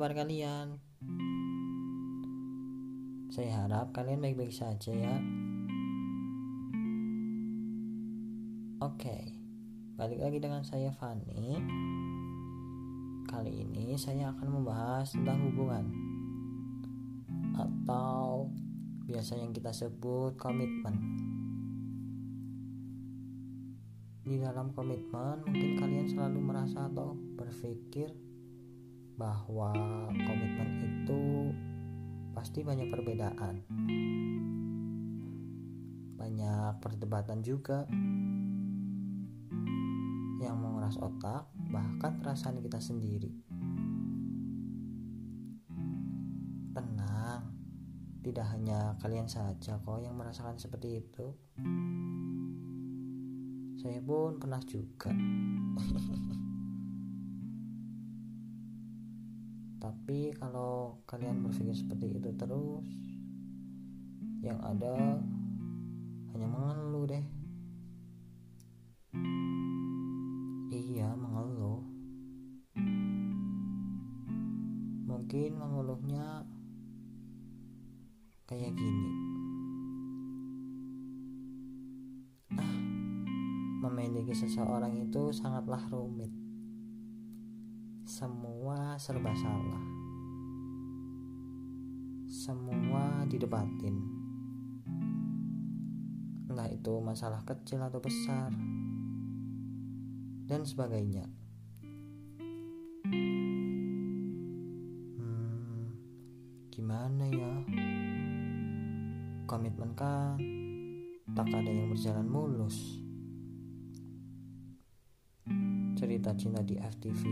kabar kalian? Saya harap kalian baik-baik saja ya. Oke, balik lagi dengan saya Fani. Kali ini saya akan membahas tentang hubungan atau biasa yang kita sebut komitmen. Di dalam komitmen, mungkin kalian selalu merasa atau berpikir bahwa komitmen itu pasti banyak perbedaan. Banyak perdebatan juga yang menguras otak, bahkan perasaan kita sendiri. Tenang, tidak hanya kalian saja kok yang merasakan seperti itu. Saya pun pernah juga. Tapi kalau kalian berpikir seperti itu terus, yang ada hanya mengeluh deh. Iya, mengeluh. Mungkin mengeluhnya kayak gini. Ah, memiliki seseorang itu sangatlah rumit semua serba salah. Semua didebatin. Entah itu masalah kecil atau besar. Dan sebagainya. Hmm, gimana ya? Komitmen kan tak ada yang berjalan mulus. Cerita cinta di FTV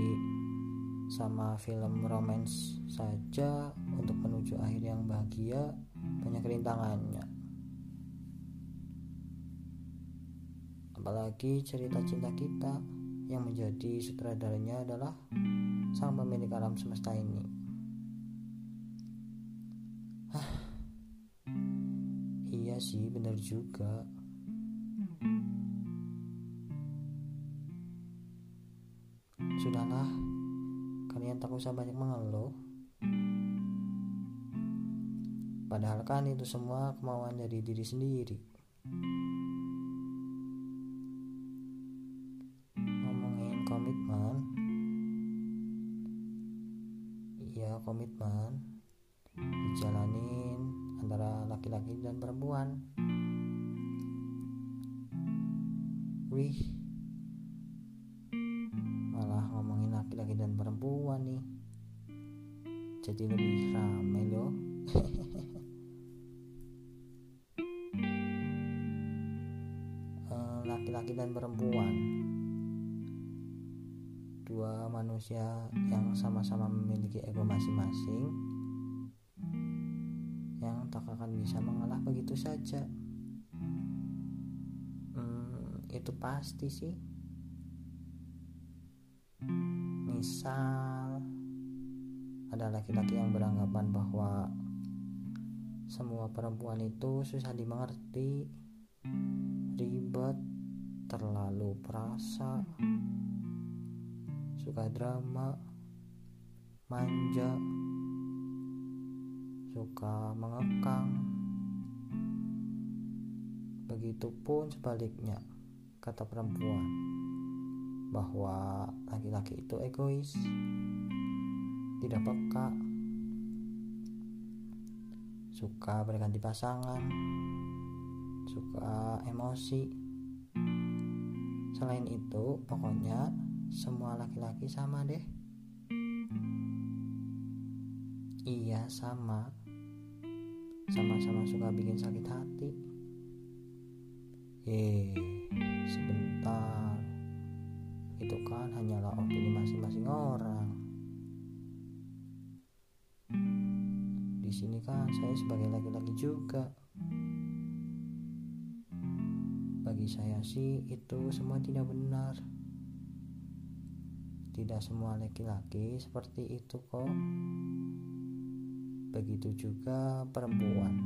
sama film romance saja untuk menuju akhir yang bahagia banyak rintangannya. Apalagi cerita cinta kita yang menjadi sutradaranya adalah sang pemilik alam semesta ini. Hah, iya sih benar juga. Sudahlah tak usah banyak mengeluh. Padahal kan itu semua kemauan dari diri sendiri. Ngomongin komitmen. Iya komitmen. Dijalanin antara laki-laki dan perempuan. Wih jadi lebih ramai loh eh, laki-laki dan perempuan. Dua manusia yang sama-sama memiliki ego masing-masing yang tak akan bisa mengalah begitu saja. Hmm, itu pasti sih. Misal ada laki-laki yang beranggapan bahwa semua perempuan itu susah dimengerti, ribet, terlalu perasa, suka drama, manja, suka mengekang. Begitupun sebaliknya, kata perempuan bahwa laki-laki itu egois, tidak peka, suka berganti pasangan, suka emosi. Selain itu, pokoknya semua laki-laki sama deh. Iya, sama. Sama-sama suka bikin sakit hati. Hei, kan saya sebagai laki-laki juga. Bagi saya sih itu semua tidak benar. Tidak semua laki-laki seperti itu kok. Begitu juga perempuan.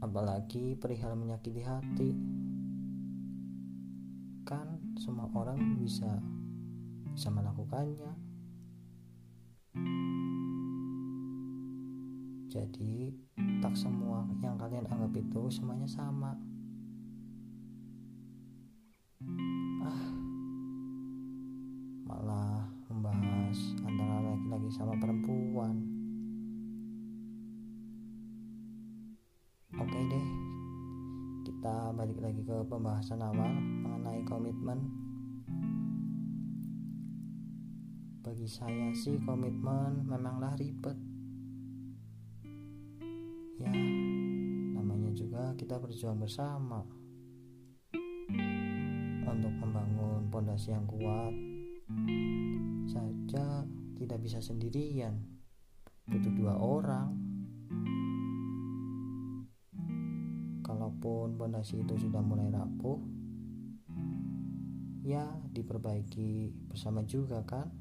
Apalagi perihal menyakiti hati kan semua orang bisa bisa melakukannya. Jadi, tak semua yang kalian anggap itu semuanya sama. Ah, malah membahas antara laki-laki sama perempuan. Oke deh, kita balik lagi ke pembahasan awal mengenai komitmen. Bagi saya sih komitmen memanglah ribet ya namanya juga kita berjuang bersama untuk membangun pondasi yang kuat. Saja tidak bisa sendirian butuh dua orang. Kalaupun pondasi itu sudah mulai rapuh ya diperbaiki bersama juga kan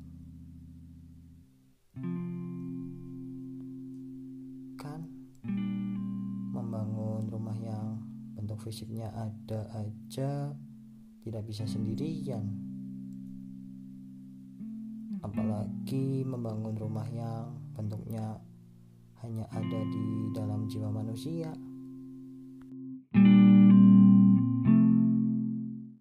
fisiknya ada aja tidak bisa sendirian. Apalagi membangun rumah yang bentuknya hanya ada di dalam jiwa manusia